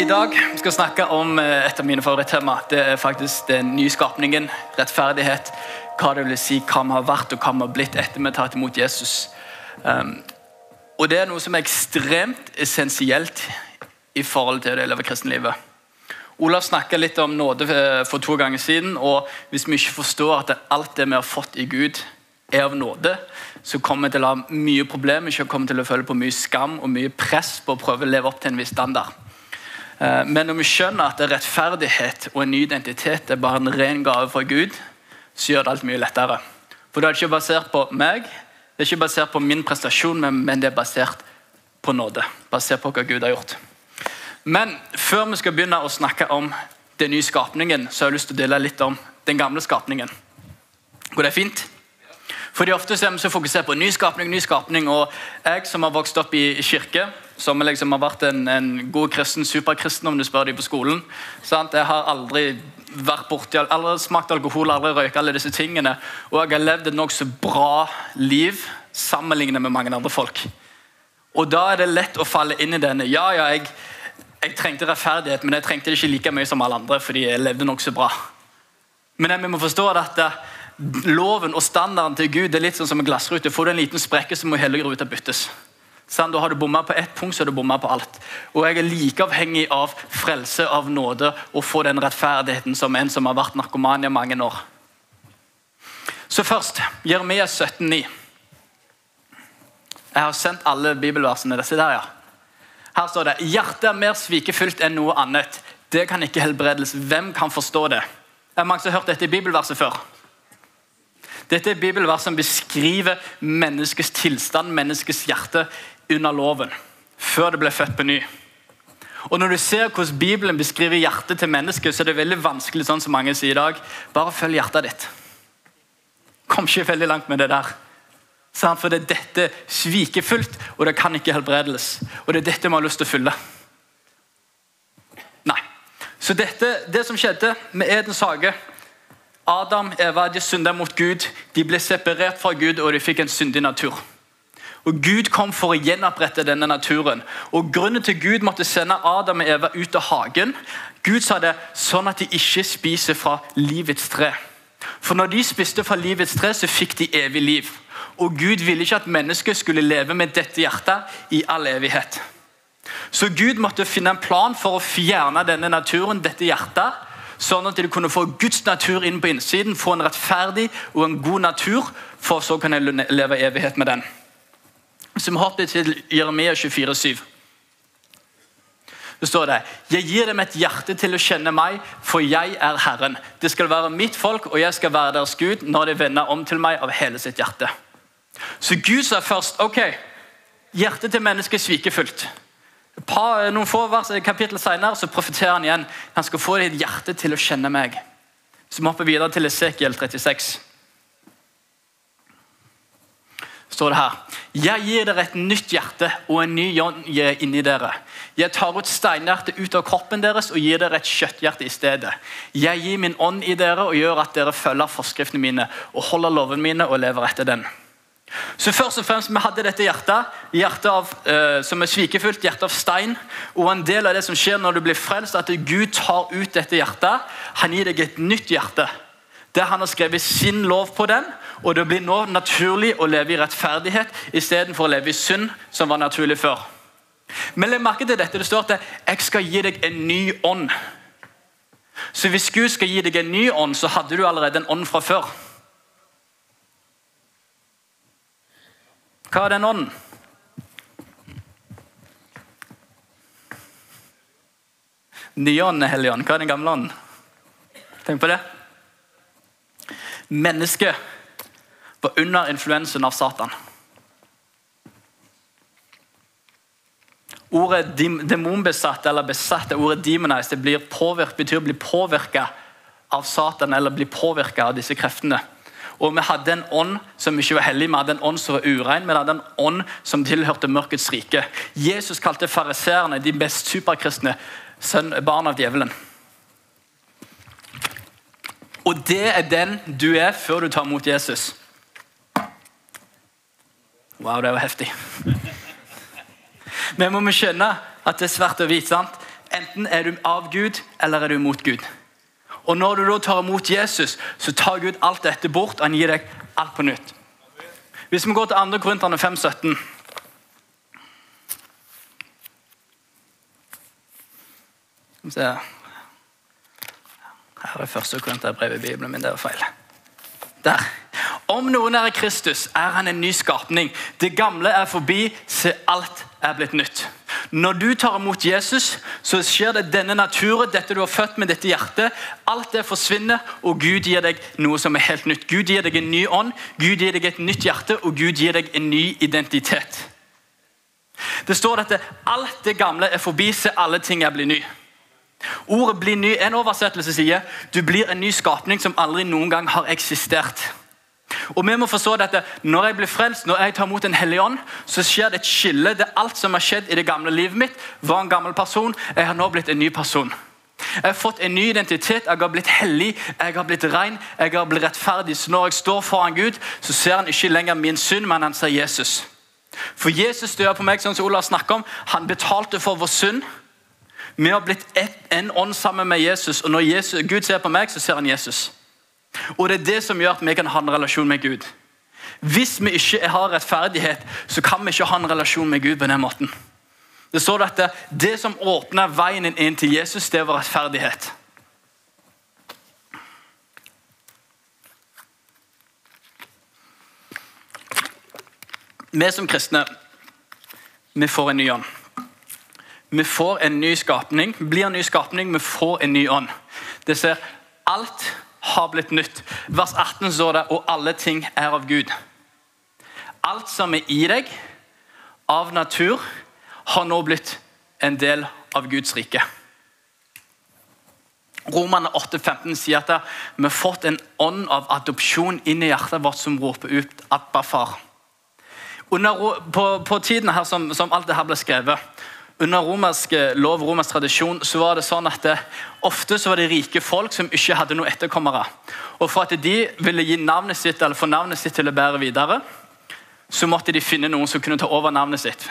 I dag skal vi snakke om eh, et av mine favorittema. Det er faktisk den nye skapningen, rettferdighet. Hva det vil si, hva vi har vært og hva vi har blitt etter vi har tatt imot Jesus. Um, og Det er noe som er ekstremt essensielt i forhold til det å leve kristenlivet. Olav snakka litt om nåde eh, for to ganger siden. og Hvis vi ikke forstår at alt det vi har fått i Gud, er av nåde, så kommer vi til å ha mye problemer, ikke kommer til å føle på mye skam og mye press på å prøve å leve opp til en viss standard. Eh, men når vi skjønner at rettferdighet og en ny identitet er bare en ren gave fra Gud, så gjør det alt mye lettere. For det er ikke basert på meg, det er ikke basert på min prestasjon, men det er basert på nåde. Basert på hva Gud har gjort. Men før vi skal begynne å snakke om den nye skapningen, så har jeg lyst til å dele litt om den gamle skapningen. Går det fint? Fordi Ofte er vi så fokusert på nyskapning, nyskapning, og jeg som har vokst opp i kirke, som liksom har vært en, en god kristen, superkristen om du spør dem på skolen sant? Jeg har aldri vært borti, aldri smakt alkohol, aldri røyka alle disse tingene. Og jeg har levd et nokså bra liv sammenlignet med mange andre folk. Og da er det lett å falle inn i denne. Ja, ja, jeg, jeg trengte rettferdighet, men jeg trengte det ikke like mye som alle andre fordi jeg levde nok så bra. Men vi må forstå at loven og standarden til Gud er litt sånn som en glassrute. Får du en liten sprekke, så må hele ruta byttes. Sånn, da har du bomma på ett punkt, så har du bomma på alt. Og Jeg er like avhengig av frelse, av nåde, og få den rettferdigheten som en som har vært narkoman i mange år. Så først, Jeremia 17,9. Jeg har sendt alle bibelversene. Disse der, ja. Her står det hjertet er mer svikefullt enn noe annet. Det kan ikke helbredes. Hvem kan forstå det? Er mange som har hørt dette i bibelverset før? Dette er bibelvers som beskriver menneskets tilstand, menneskets hjerte, under loven. Før det ble født på ny. Og Når du ser hvordan Bibelen beskriver hjertet til mennesket, så er det veldig vanskelig, sånn som mange sier i dag. Bare følg hjertet ditt. Kom ikke veldig langt med det der. For det er dette svikefullt, og det kan ikke helbredes. Og det er dette vi har lyst til å fylle. Nei. Så dette, det som skjedde med Edens hage Adam Eva de synda mot Gud. De ble separert fra Gud, og de fikk en syndig natur. Og Gud kom for å gjenopprette denne naturen. Og Grunnen til Gud måtte sende Adam og Eva ut av hagen, Gud sa det sånn at de ikke spiser fra livets tre. For når de spiste fra livets tre, så fikk de evig liv. Og Gud ville ikke at mennesket skulle leve med dette hjertet i all evighet. Så Gud måtte finne en plan for å fjerne denne naturen, dette hjertet, sånn at de kunne få Guds natur inn på innsiden, få en rettferdig og en god natur, for så kan de leve i evighet med den. Så vi hopper til Jeremia 24, 7. Det står det, Jeg gir dem et hjerte til å kjenne meg, for jeg er Herren. Det skal være mitt folk, og jeg skal være deres Gud når de vender om til meg av hele sitt hjerte. Så Gud sa først ok, hjertet til mennesket er svikefullt noen få kapittel senere så profeterer han igjen. Han skal få ditt hjerte til å kjenne meg. Så vi hopper videre til Esekiel 36. står det her. Jeg gir dere et nytt hjerte og en ny ånd inni dere. Jeg tar ut steinhjertet ut av kroppen deres og gir dere et kjøtthjerte i stedet. Jeg gir min ånd i dere og gjør at dere følger forskriftene mine og holder lovene mine og lever etter den. Så først og fremst, Vi hadde dette hjertet, hjertet av, eh, som er svikefullt, hjertet av stein. Og En del av det som skjer når du blir frelst, at Gud tar ut dette hjertet. Han gir deg et nytt hjerte. Der Han har skrevet sin lov på den. Og Det blir nå naturlig å leve i rettferdighet istedenfor å leve i synd, som var naturlig før. Men legg merke til dette, det står at 'jeg skal gi deg en ny ånd'. Så Hvis Gud skal gi deg en ny ånd, så hadde du allerede en ånd fra før. Hva er den ånden? Nyånden ånd er hellig ånd. Hva er den gamle ånden? Tenk på det. Mennesket var under influensen av Satan. Ordet demonbesatt eller besatt, ordet demonized, det blir påvirket, betyr å bli påvirka av Satan eller bli påvirka av disse kreftene. Og vi hadde en ånd som ikke var hellig, vi hadde en ånd som var urein, vi hadde en ånd som tilhørte mørkets rike. Jesus kalte fariseerne de mest superkristne barn av djevelen. Og det er den du er før du tar imot Jesus. Wow, det var heftig. Men må vi skjønne at det er svart og hvitt. sant? Enten er du av Gud, eller er du mot Gud. Og Når du da tar imot Jesus, så tar Gud alt dette bort, og han gir deg alt på nytt. Hvis vi går til 2. Korinterne 5, 17 Se. Her er første Korinterbrev i Bibelen min. Det var feil. Der. Om noen er i Kristus, er han en ny skapning. Det gamle er forbi, se alt er blitt nytt. Når du tar imot Jesus, så skjer det denne naturen, dette du har født med dette hjertet. Alt det forsvinner, og Gud gir deg noe som er helt nytt. Gud gir deg en ny ånd, Gud gir deg et nytt hjerte, og Gud gir deg en ny identitet. Det står at alt det gamle er forbi, se alle ting er blitt ny. Ordet 'bli ny' En oversettelse sier du blir en ny skapning som aldri noen gang har eksistert. Og vi må forstå dette. Når jeg blir frelst, når jeg tar imot en hellig ånd, så skjer det et skille. Det alt som har skjedd i det gamle livet mitt, var en gammel person. Jeg har nå blitt en ny person. Jeg har fått en ny identitet, jeg har blitt hellig, jeg har blitt ren, jeg har blitt rettferdig. Så når jeg står foran Gud, så ser han ikke lenger min synd, men han ser Jesus. For Jesus døde på meg, sånn som Olav snakker om. Han betalte for vår synd. Vi har blitt ett, en ånd sammen med Jesus, og når Jesus, Gud ser på meg, så ser han Jesus. Og Det er det som gjør at vi kan ha en relasjon med Gud. Hvis vi ikke har rettferdighet, så kan vi ikke ha en relasjon med Gud på den måten. Det står at det, som åpner veien inn til Jesus, det var rettferdighet. Vi som kristne vi får en ny ånd. Vi får en ny skapning, blir en ny skapning, vi får en ny ånd. Det ser alt har blitt nytt. Vers 18 står det og alle ting er av Gud. Alt som er i deg av natur, har nå blitt en del av Guds rike. Romerne 8,15 sier at vi har fått en ånd av adopsjon inn i hjertet vårt som roper ut 'Abba, far'. Under, på, på, tiden her som, som alt det her ble skrevet, under romersk lov romersk tradisjon så var det sånn at det, ofte så var det rike folk som ikke hadde noen etterkommere. Og For at de ville gi navnet sitt, eller få navnet sitt til å bære videre, så måtte de finne noen som kunne ta over navnet sitt.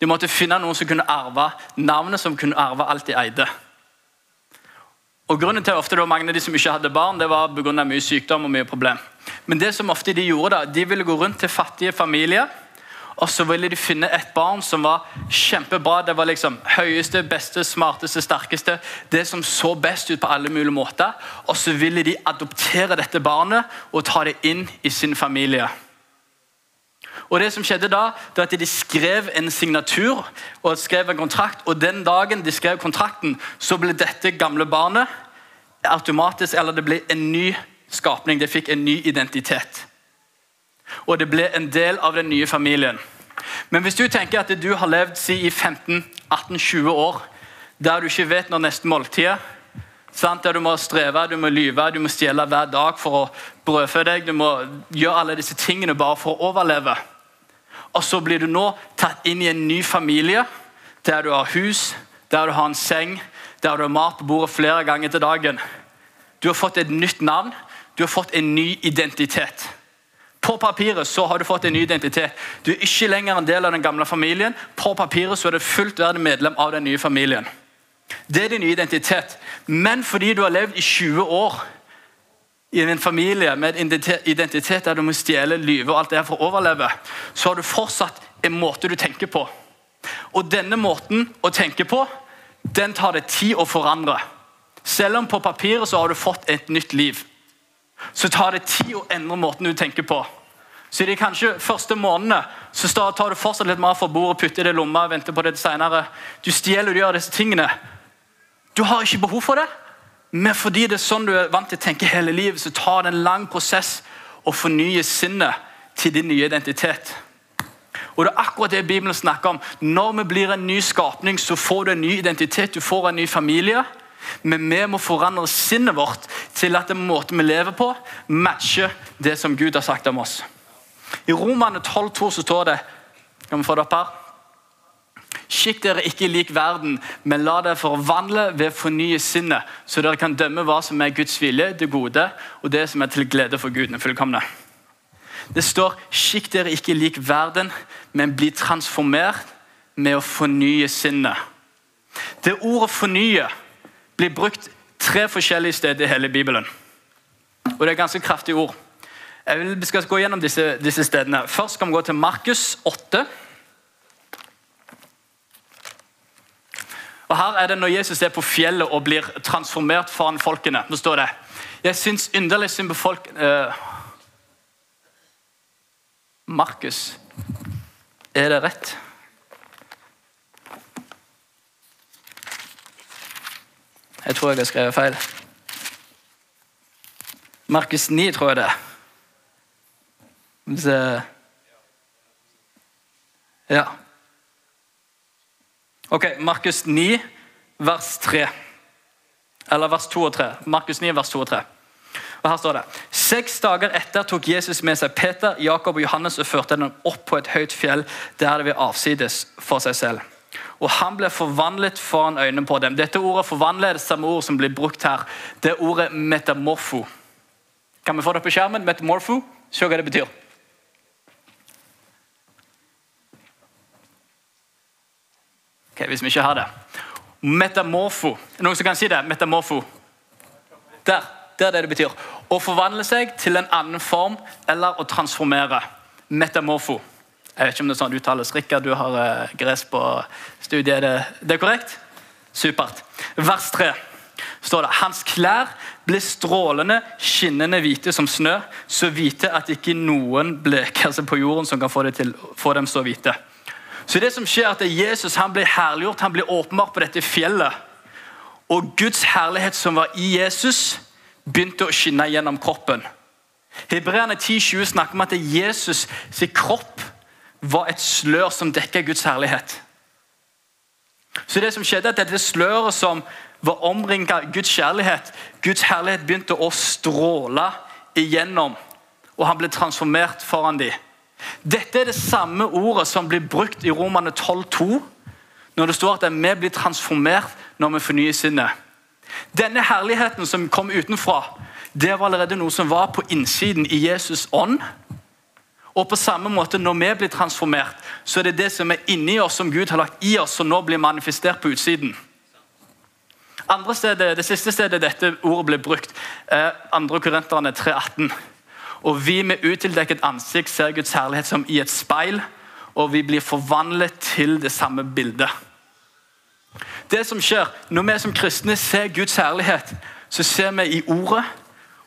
De måtte finne noen som kunne arve navnet, som kunne arve alt de eide. Og Grunnen til ofte det var mange av de som ikke hadde barn, det var pga. mye sykdom og mye problem. Men det som ofte de gjorde da, de ville gå rundt til fattige familier og så ville de finne et barn som var kjempebra. Det var liksom høyeste, beste, smarteste, sterkeste. Det som så best ut på alle mulige måter. Og så ville de adoptere dette barnet og ta det inn i sin familie. Og det som skjedde da, det var at De skrev en signatur og skrev en kontrakt. og Den dagen de skrev kontrakten, så ble dette gamle barnet automatisk, eller det ble en ny skapning. Det fikk en ny identitet og det ble en del av den nye familien. Men hvis du tenker at du har levd si, i 15-18-20 år der du ikke vet når neste måltid er, der du må streve, du må lyve, du må stjele hver dag for å brødfø deg, du må gjøre alle disse tingene bare for å overleve. Og så blir du nå tatt inn i en ny familie der du har hus, der du har en seng, der du har mat på bordet flere ganger til dagen. Du har fått et nytt navn, du har fått en ny identitet. På papiret så har du fått en ny identitet. Du er ikke lenger en del av den gamle familien. På papiret så er du fullt verdig medlem av den nye familien. Det er din nye identitet. Men fordi du har levd i 20 år i en familie med identitet der du må stjele, lyve og alt det her for å overleve, så har du fortsatt en måte du tenker på. Og denne måten å tenke på, den tar det tid å forandre. Selv om på papiret så har du fått et nytt liv så tar det tid å endre måten du tenker på. Så de kanskje første månedene så tar du fortsatt litt mer fra bordet, putter det i lomma venter på det senere. Du stjeler og gjør disse tingene. Du har ikke behov for det, men fordi det er sånn du er vant til å tenke hele livet, så tar det en lang prosess å fornye sinnet til din nye identitet. Og Det er akkurat det Bibelen snakker om. Når vi blir en ny skapning, så får du en ny identitet, du får en ny familie. Men vi må forandre sinnet vårt til at den måten vi lever på, matcher det som Gud har sagt om oss. I Romane 12,2 så står det Kan vi få det opp her? Skikk dere ikke lik verden, men la dere forvandle ved å fornye sinnet, så dere kan dømme hva som er Guds vilje, det gode, og det som er til glede for Gud. fullkomne. Det står 'skikk dere ikke lik verden, men bli transformert med å fornye sinnet'. Det ordet 'fornye' blir brukt tre forskjellige steder i hele Bibelen. Og det er ganske kraftige ord. Vil, vi skal gå gjennom disse, disse stedene. Først skal vi gå til Markus 8. Og Her er det når Jesus er på fjellet og blir transformert foran folkene. Nå står det Jeg syns inderlig synd på folk uh, Markus. Er det rett? Jeg tror jeg har skrevet feil. Markus 9, tror jeg det er. Ja. Ok, Markus 9, vers 3. Eller vers 2 og 3. Markus 9, vers 2 og 3. Og her står det Seks dager etter tok Jesus med seg Peter, Jakob og Johannes og førte dem opp på et høyt fjell der det vil avsides for seg selv. Og han ble forvandlet foran øynene på dem. Dette ordet forvandle er det samme ord som blir brukt her. Det er ordet metamorfo. Kan vi få det på skjermen? Metamorfo. Se hva det betyr. Ok, Hvis vi ikke har det. Metamorfo. Noen som kan si det? Metamorfo. Der. Det er det det betyr. Å forvandle seg til en annen form eller å transformere. Metamorfo. Jeg vet ikke om det er sånn uttales. Rikard, du har uh, gress på studiet. Det, det er korrekt? Supert. Vers 3 står det Hans klær ble strålende, skinnende hvite som snø, så hvite at ikke noen bleker seg på jorden som kan få, til, få dem så hvite. Så det som skjer er at Jesus han blir herliggjort, han blir åpenbart på dette fjellet. Og Guds herlighet som var i Jesus, begynte å skinne gjennom kroppen. Hebreerne 10,20 snakker om at Jesus sin kropp var et slør som dekket Guds herlighet. Så det som skjedde at Dette sløret som var omringet Guds kjærlighet Guds herlighet begynte å stråle igjennom, og han ble transformert foran dem. Dette er det samme ordet som blir brukt i Romane 12,2, når det står at vi blir transformert når vi fornyer sinnet. Denne herligheten som kom utenfra, det var allerede noe som var på innsiden i Jesus' ånd. Og på samme måte, Når vi blir transformert, så er det det som er inni oss, som Gud har lagt i oss, som nå blir manifestert på utsiden. Andre stedet, det siste stedet dette ordet ble brukt, er 2. Korinterne 3,18. Og vi med utildekket ansikt ser Guds herlighet som i et speil, og vi blir forvandlet til det samme bildet. Det som skjer Når vi som kristne ser Guds herlighet, så ser vi i ordet,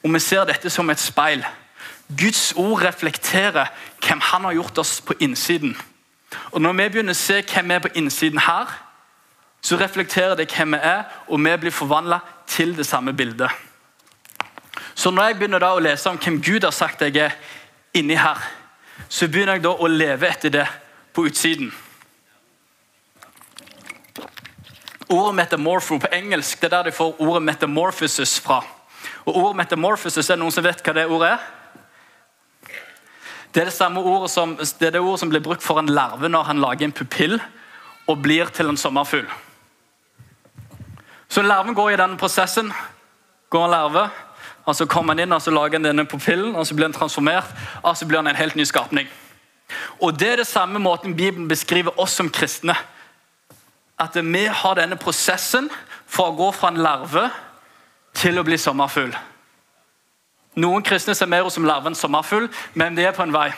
og vi ser dette som et speil. Guds ord reflekterer hvem han har gjort oss på innsiden. Og Når vi begynner å se hvem vi er på innsiden her, så reflekterer det hvem vi er, og vi blir forvandla til det samme bildet. Så når jeg begynner da å lese om hvem Gud har sagt jeg er inni her, så begynner jeg da å leve etter det på utsiden. Ordet metamorpho på engelsk det er der de får ordet metamorphosis fra. Og Ordet metamorphosis er noen som vet hva det ordet er? Det er det samme ordet som, det det ordet som blir brukt for en larve når han lager en pupill og blir til en sommerfugl. Så larven går i denne prosessen. Går en larve, og Så kommer han inn og så lager han denne pupillen, og så blir han transformert. og så blir han en helt ny skapning. Og Det er det samme måten Bibelen beskriver oss som kristne. At vi har denne prosessen for å gå fra en larve til å bli sommerfugl. Noen kristne ser mer ut som larven sommerfugl, men de er på en vei.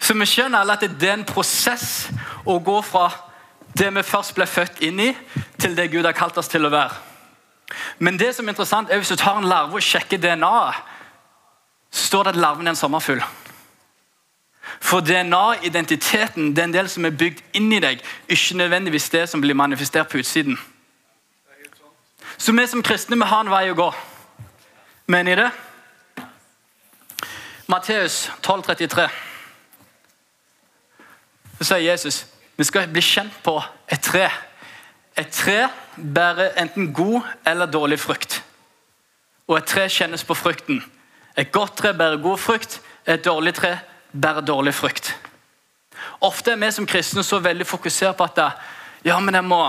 Så vi skjønner alle at det er en prosess å gå fra det vi først ble født inn i, til det Gud har kalt oss til å være. Men det som er interessant er hvis du tar en larve og sjekker DNA-et, står det at larven er en sommerfugl. For DNA-identiteten det er en del som er bygd inn i deg, ikke nødvendigvis det som blir manifestert på utsiden. Så vi som kristne vi har en vei å gå. Mener dere det? Matteus 12,33. Så sier Jesus vi skal bli kjent på et tre. Et tre bærer enten god eller dårlig frukt. Og et tre kjennes på frukten. Et godt tre bærer god frukt, et dårlig tre bærer dårlig frukt. Ofte er vi som kristne så veldig fokusert på at ja, men jeg må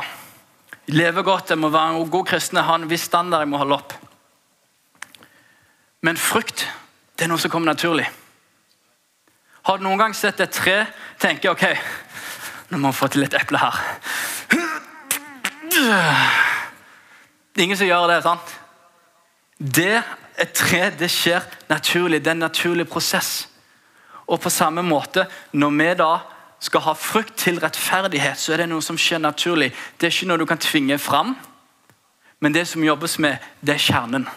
leve godt, jeg må være en god kristen, jeg har en viss standard jeg må holde opp. Men frukt det er noe som kommer naturlig. Har du noen gang sett et tre tenke ok, Nå må vi få til litt eple her. Det er ingen som gjør det, sant? Det et tre det skjer naturlig. Det er en naturlig prosess. Og på samme måte, når vi da skal ha frukt til rettferdighet, så er det noe som skjer naturlig. Det er ikke noe du kan tvinge fram, men det som jobbes med, det er kjernen.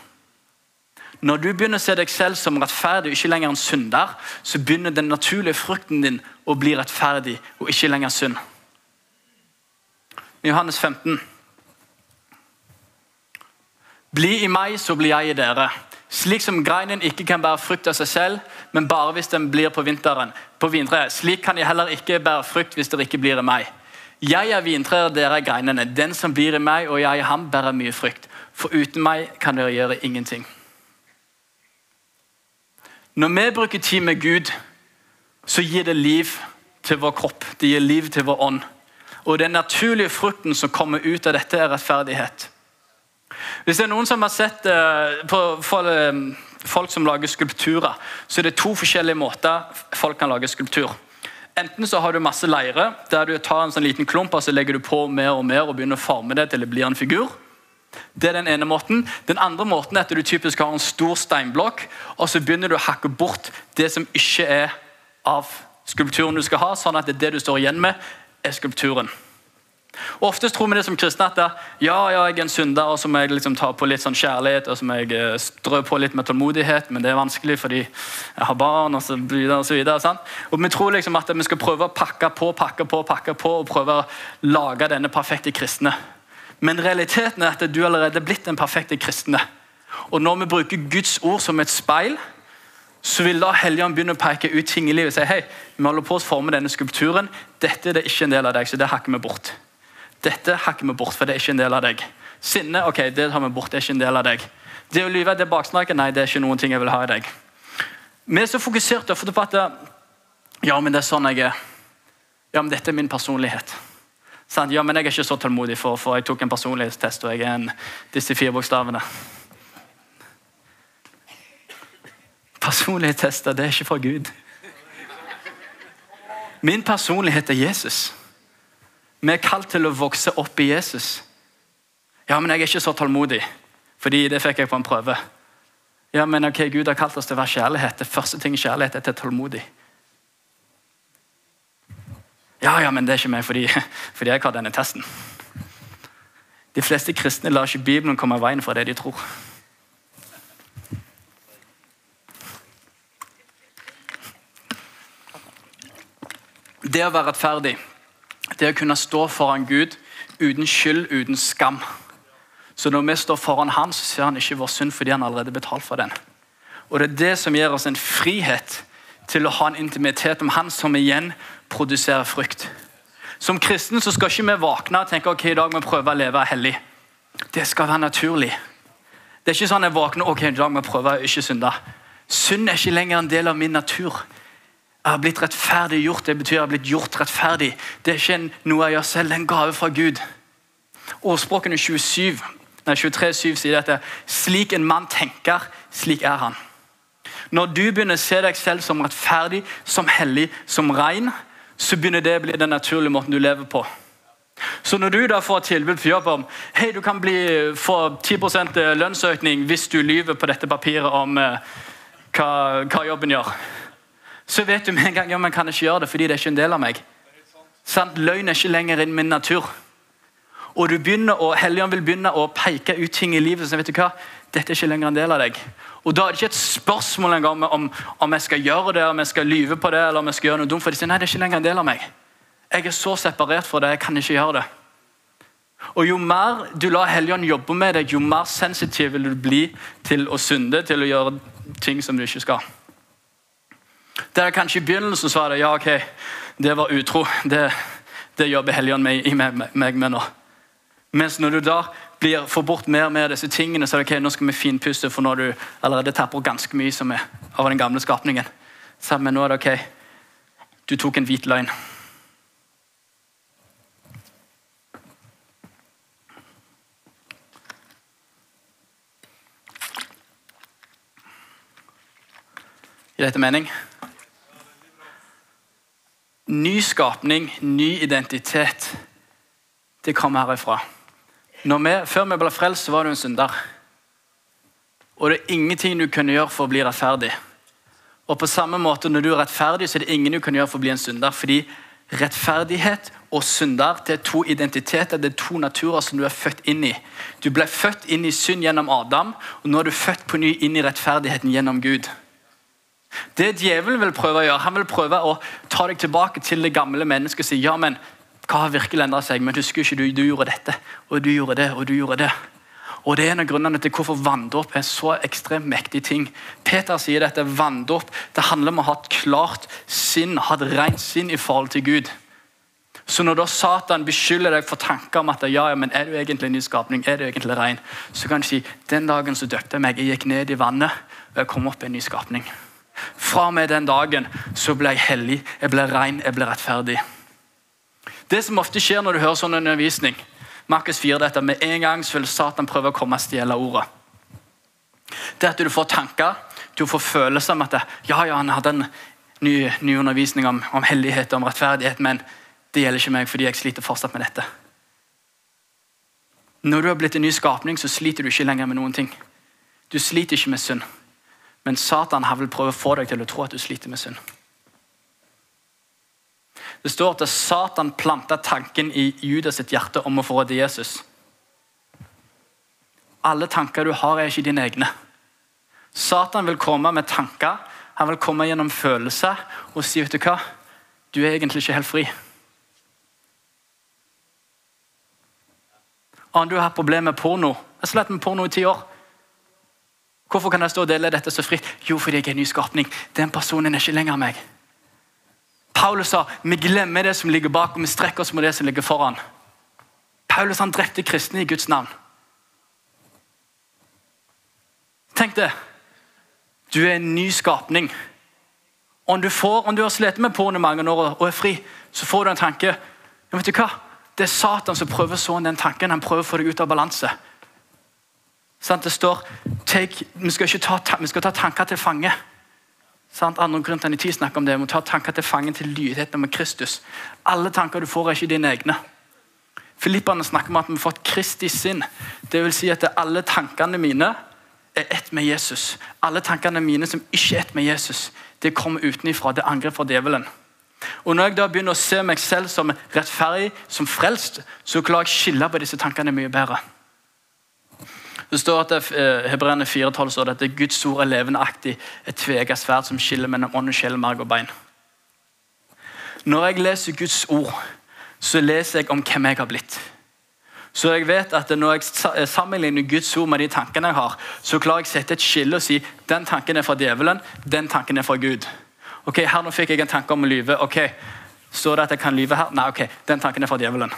Når du begynner å se deg selv som rettferdig og ikke lenger en synder, så begynner den naturlige frukten din å bli rettferdig og ikke lenger synd. Johannes 15. Bli i meg, så blir jeg i dere. Slik som greinen ikke kan bære frukt av seg selv, men bare hvis den blir på vinteren. På vintreet. Slik kan jeg heller ikke bære frukt hvis dere ikke blir i meg. Jeg er vintreet, dere er greinene. Den som blir i meg og jeg i ham, bærer mye frukt. For uten meg kan dere gjøre ingenting. Når vi bruker tid med Gud, så gir det liv til vår kropp. Det gir liv til vår ånd. Og Den naturlige frukten som kommer ut av dette, er rettferdighet. Hvis det er noen som har sett uh, på for, uh, folk som lager skulpturer, så er det to forskjellige måter folk kan lage skulptur. Enten så har du masse leire der du tar en sånn liten klump og så legger du på mer og mer og begynner å forme det til det blir en figur. Det er Den ene måten. Den andre måten er at du typisk har en stor steinblokk og så begynner du å hakke bort det som ikke er av skulpturen du skal ha, sånn at det, det du står igjen med, er skulpturen. Og Oftest tror vi det som kristne at ja, ja, jeg er en synder, og så må jeg liksom ta på litt sånn kjærlighet og så må jeg eh, strø på litt med tålmodighet, men det er vanskelig fordi jeg har barn og så videre. Og så videre, sant? Og Vi tror liksom at vi skal prøve å pakke på, pakke på, pakke på og prøve å lage denne perfekte kristne. Men realiteten er at du allerede er blitt den perfekte kristne. Og når vi bruker Guds ord som et speil, så vil da Helligånd begynne å peke ut ting i livet og si hei, vi holder på å forme denne skulpturen. Dette er det ikke en del av deg, så det hakker vi bort. Dette hakker vi bort, for det er ikke en del av deg. Sinne ok, det tar vi bort, det er ikke en del av deg. Det å lyve, det baksnakket, nei, det er ikke noen ting jeg vil ha i deg. Vi er så fokusert ofte på at ja, men det er sånn jeg er. Ja, men dette er min personlighet. Ja, men jeg er ikke så tålmodig, for, for jeg tok en personlighetstest, og jeg er en disse fire bokstavene. Personlighetstester, det er ikke fra Gud. Min personlighet er Jesus. Vi er kalt til å vokse opp i Jesus. Ja, men jeg er ikke så tålmodig, fordi det fikk jeg på en prøve. Ja, men ok, Gud har kalt oss til å være kjærlighet. Det første ting kjærlighet er til tålmodig. Ja, ja, men det er ikke meg fordi, fordi jeg har denne testen. De fleste kristne lar ikke Bibelen komme av veien for det de tror. Det å være rettferdig det å kunne stå foran Gud uten skyld, uten skam. Så når vi står foran Han, så ser han ikke vår synd fordi han allerede betalt for den. Og Det er det som gir oss en frihet til å ha en intimitet om Han, som igjen produserer frukt. Som kristen så skal ikke vi våkne og tenke ok, i dag må vi prøve å leve hellig. Det skal være naturlig. Det er ikke sånn jeg våkner ok, i dag må jeg prøve å ikke synde. Synd er ikke lenger en del av min natur. Jeg har blitt rettferdiggjort. Det betyr jeg har blitt gjort rettferdig. Det er ikke noe jeg gjør selv, det er en gave fra Gud. Ordspråkene 27, nei, 23, 7 sier dette. Slik en mann tenker, slik er han. Når du begynner å se deg selv som rettferdig, som hellig, som rein, så begynner det å bli den naturlige måten du lever på. Så når du da får tilbud på jobb om hei, du kan bli, få 10% lønnsøkning hvis du lyver på dette papiret om eh, hva, hva jobben gjør så vet du med en gang ja, man kan ikke gjøre det fordi det er ikke en del av meg. Sant? Løgn er ikke lenger i min natur. Og du begynner å, Helligånden vil begynne å peke ut ting i livet som vet du hva, dette er ikke lenger en del av deg. Og Da er det ikke et spørsmål engang om, om jeg skal gjøre det, om jeg skal lyve på det, eller om jeg skal gjøre noe dumt. For de sier nei, det er ikke lenger en del av meg. Jeg er så separert fra det, jeg kan ikke gjøre det. Og Jo mer du lar Helligånden jobbe med deg, jo mer sensitiv vil du bli til å synde, til å gjøre ting som du ikke skal. Der kanskje i begynnelsen så var det ja, ok, det var utro. Det, det jobber Helligånd meg, meg, meg, med nå. Mens når du da blir, får bort mer og mer av disse tingene, så er det ok, nå skal vi finpuste, for nå har du allerede tapper ganske mye som er av den gamle skapningen. Så, men nå er det ok, du tok en hvit løgn. Gir dette mening? Ny skapning, ny identitet. Det kommer herifra. Vi, før vi ble frelst, så var du en synder. Og det er ingenting du kunne gjøre for å bli rettferdig. Og på samme måte, når du er rettferdig, så er det ingen du kan gjøre for å bli en synder. Fordi rettferdighet og synder det er to identiteter, det er to naturer som du er født inn i. Du ble født inn i synd gjennom Adam, og nå er du født på ny inn i rettferdigheten gjennom Gud. Det djevelen vil prøve å gjøre, han vil prøve å ta deg tilbake til det gamle mennesket og si ja, men hva har virkelig endret seg? Men husker ikke du, du gjorde dette, og du gjorde det, og du gjorde det. Og Det er en av grunnene til hvorfor vanndåp er så ekstremt mektig ting. Peter sier dette, vanndåp det handler om å ha et klart sinn, ha et rent sinn i forhold til Gud. Så når da Satan beskylder deg for tanker om at ja, ja, men er du egentlig en ny skapning, er du egentlig ren, så kan du si den dagen så døpte jeg meg, jeg gikk ned i vannet, og jeg kom opp i en ny skapning. Fra og med den dagen så ble jeg hellig, jeg ble ren, jeg ble rettferdig. Det som ofte skjer når du hører sånn undervisning Markus 4 dette, Med en gang så vil Satan prøve å komme og stjele ordet. Det at du får tanker, du får følelser om at ja, ja, han hadde en ny, ny undervisning om, om hellighet og om rettferdighet, men det gjelder ikke meg fordi jeg sliter fortsatt med dette. Når du har blitt en ny skapning, så sliter du ikke lenger med noen ting. Du sliter ikke med synd. Men Satan har vel prøvd å få deg til å tro at du sliter med synd. Det står at Satan planta tanken i Judas sitt hjerte om å forråde Jesus. Alle tanker du har, er ikke dine egne. Satan vil komme med tanker, han vil komme gjennom følelser og si vet du hva, du er egentlig ikke helt fri. Om du har problemer med porno Jeg har slitt med porno i ti år. Hvorfor kan jeg stå og dele dette så fritt? Jo, fordi jeg er en ny skapning. Den personen er ikke lenger meg. Paulus sa vi glemmer det som ligger bak, og vi strekker oss mot det som ligger foran. Paulus han drepte kristne i Guds navn. Tenk det. Du er en ny skapning. Om du, får, om du har slitt med porno mange år og er fri, så får du en tanke. Ja, vet du hva? Det er Satan som prøver å så den tanken. Han prøver å få deg ut av balanse. Det står take, vi, skal ta, vi skal ta tanker til fange. Sant? Andre Korintene 10 snakker om det. Vi må ta tanker til fange til lydigheten med Kristus. Alle tanker du får, er ikke dine egne. Filipperne snakker om at vi har fått Kristi sinn. Det vil si at alle tankene mine er ett med Jesus. Alle tankene mine som ikke er ett med Jesus, det kommer utenifra. Det er angrep fra djevelen. Og Når jeg da begynner å se meg selv som rettferdig, som frelst, så klarer jeg å skille på disse tankene mye bedre. Det står at eh, Hebreerne 4,12 står det at Guds ord er levendeaktig, et tveegget sverd som skiller mellom ånd og sjel, marg og bein. Når jeg leser Guds ord, så leser jeg om hvem jeg har blitt. Så jeg vet at Når jeg sammenligner Guds ord med de tankene jeg har, så klarer jeg å sette et skille og si den tanken er fra djevelen, den tanken er fra Gud. Ok, her nå fikk jeg en tanke om å lyve. ok, Står det at jeg kan lyve her? Nei, ok, den tanken er fra djevelen.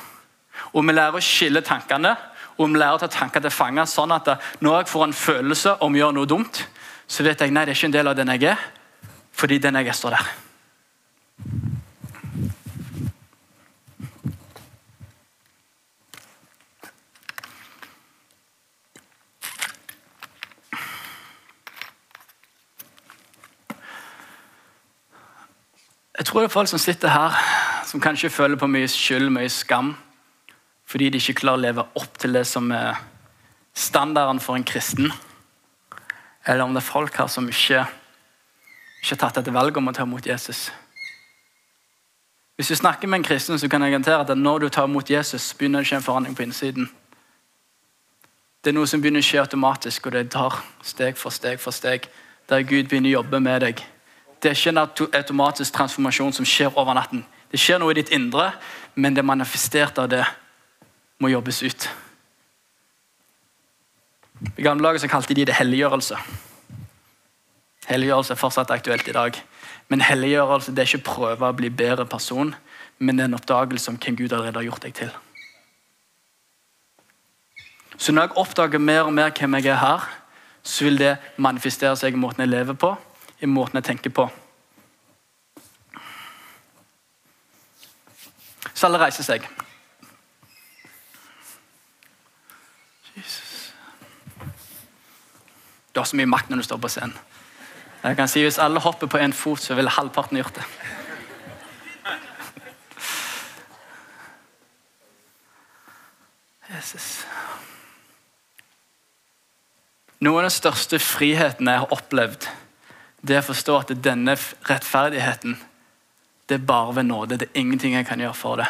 Og Vi lærer å skille tankene og vi lærer å ta tanker til fange. sånn at Når jeg får en følelse om å gjøre noe dumt, så vet jeg nei, det er ikke en del av den jeg er, fordi den jeg er, står der. Jeg tror det er folk som sitter her, som kanskje føler på mye skyld, mye skam fordi de ikke klarer å leve opp til det som er standarden for en kristen. Eller om det er folk her som ikke, ikke har tatt et valg om å ta imot Jesus. Hvis du snakker med en kristen, så kan jeg garantere at når du tar imot Jesus, begynner det å skje en forandring på innsiden. Det er noe som begynner å skje automatisk, og det tar steg for steg for steg. Der Gud begynner å jobbe med deg. Det er ikke en automatisk transformasjon som skjer over natten. Det skjer noe i ditt indre, men det er manifestert av det må jobbes ut. I gamle dager kalte de det helliggjørelse. Helliggjørelse er fortsatt aktuelt i dag. Men helliggjørelse det er ikke prøve å bli bedre person, men det er en oppdagelse om hvem Gud allerede har gjort deg til. Så når jeg oppdager mer og mer hvem jeg er her, så vil det manifestere seg i måten jeg lever på, i måten jeg tenker på. Så alle reiser seg. Jesus. Du har så mye makt når du står på scenen. Jeg kan si Hvis alle hopper på én fot, så ville halvparten gjort det. Jesus. Noe av den største friheten jeg har opplevd, det er å forstå at denne rettferdigheten det er bare ved nåde. Det er ingenting jeg kan gjøre for det.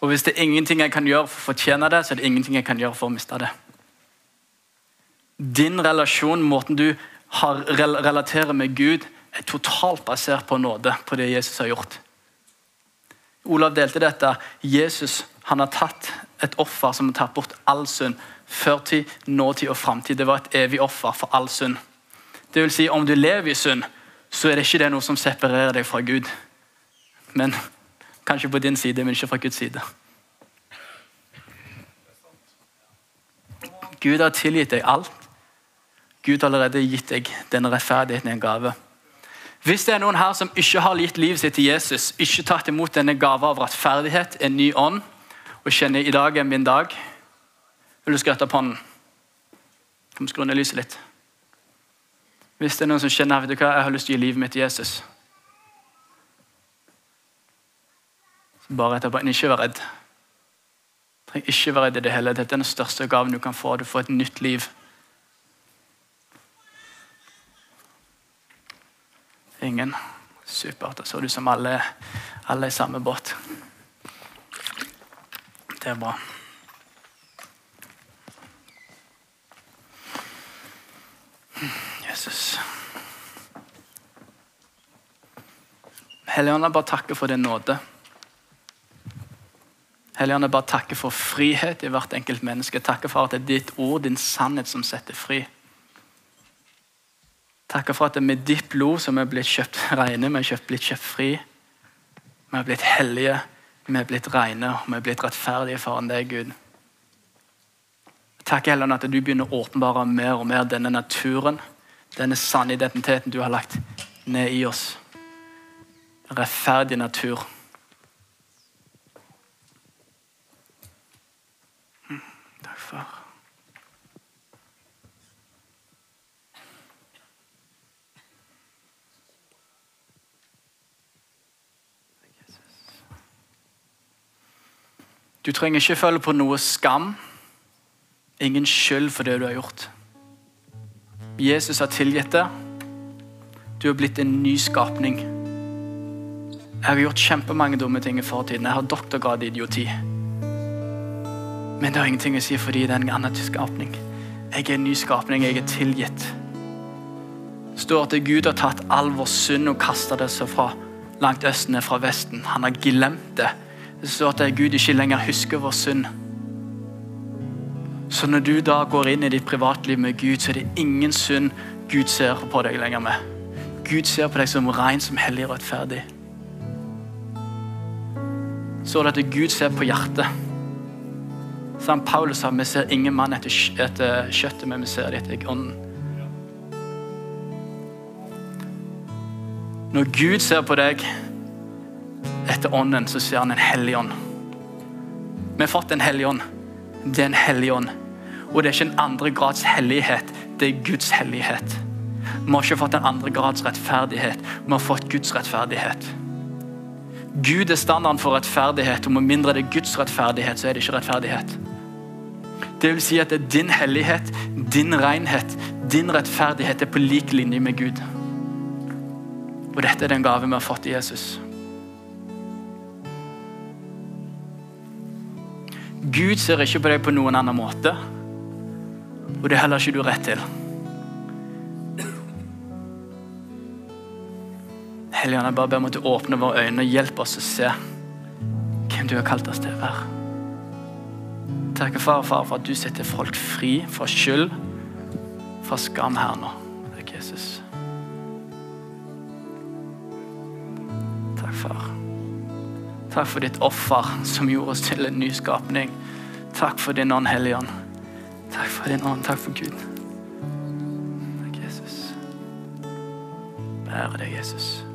Og hvis det er ingenting jeg kan gjøre for å fortjene det, så er det ingenting jeg kan gjøre for å miste det. Din relasjon, måten du har, relaterer med Gud, er totalt basert på nåde, på det Jesus har gjort. Olav delte dette. Jesus han har tatt et offer som har tatt bort all synd. Førtid, nåtid og framtid. Det var et evig offer for all synd. Det vil si, om du lever i synd, så er det ikke det noe som separerer deg fra Gud. Men Kanskje på din side, men ikke fra Guds side. Gud har tilgitt deg alt. Gud har allerede gitt deg den rettferdigheten i en gave. Hvis det er noen her som ikke har gitt livet sitt til Jesus, ikke tatt imot denne gava av rettferdighet, en ny ånd, og kjenner i dag er min dag, vil du skrette på hånden? Kan vi skru ned lyset litt? Hvis det er noen som kjenner vet du hva, jeg har lyst til å gi livet mitt til Jesus, bare etterpå, ikke vær redd. Trenger ikke være redd i det hele. Dette er den største gaven du kan få. Du får et nytt liv. Ingen? Supert. Da så du som alle, alle i samme båt. Det er bra. Jesus. Helligånd, bare takker for din nåde. Helligånd, bare takker for frihet i hvert enkelt menneske. Takker for at det er ditt ord, din sannhet, som setter fri. Takker for at det er med ditt blod som er blitt kjøpt rene, vi er blitt kjøpt fri. Vi er blitt hellige, vi er blitt rene, og vi er blitt rettferdige foran deg, Gud. Takk Helligånd at du begynner å åpenbare mer og mer denne naturen, denne sanne identiteten du har lagt ned i oss. Rettferdig natur. Du trenger ikke føle på noe skam, ingen skyld for det du har gjort. Jesus har tilgitt deg. Du har blitt en ny skapning. Jeg har gjort kjempemange dumme ting i fortiden. Jeg har doktorgrad i idioti. Men det har ingenting å si fordi det er en annen skapning. Jeg er en ny skapning, jeg er tilgitt. Det står at Gud har tatt all vår synd og kasta det så fra langt østen ned fra vesten. Han har glemt det det står at Gud ikke lenger husker vår synd. Så når du da går inn i ditt privatliv med Gud, så er det ingen synd Gud ser på deg lenger med. Gud ser på deg som ren, som hellig og rettferdig. Så er det at Gud ser på hjertet. Som Paulus sa, vi ser ingen mann etter, etter kjøttet, men vi ser det etter ånden. Når Gud ser på deg etter ånden, så ser han en hellig ånd. Vi har fått en hellig ånd. Det er en hellig ånd. Og det er ikke en andre grads hellighet, det er Guds hellighet. Vi har ikke fått en andre grads rettferdighet, vi har fått Guds rettferdighet. Gud er standarden for rettferdighet, og med mindre det er Guds rettferdighet, så er det ikke rettferdighet. Det vil si at din hellighet, din renhet, din rettferdighet er på lik linje med Gud. Og dette er den gave vi har fått i Jesus. Gud ser ikke på deg på noen annen måte. Og det er heller ikke du rett til. Helligånd, jeg bare ber om at du åpner våre øyne og hjelper oss å se hvem du har kalt oss til å være. Takk, far, far, for at du setter folk fri fra skyld, fra skam her nå. Takk, Jesus. Takk, far. Takk for ditt offer som gjorde oss til en ny skapning. Takk for din ånd, Hellige Ånd. Takk for din ånd. Takk for Gud. Takk, Jesus. Ære deg, Jesus. Ære deg. Ære deg, Jesus.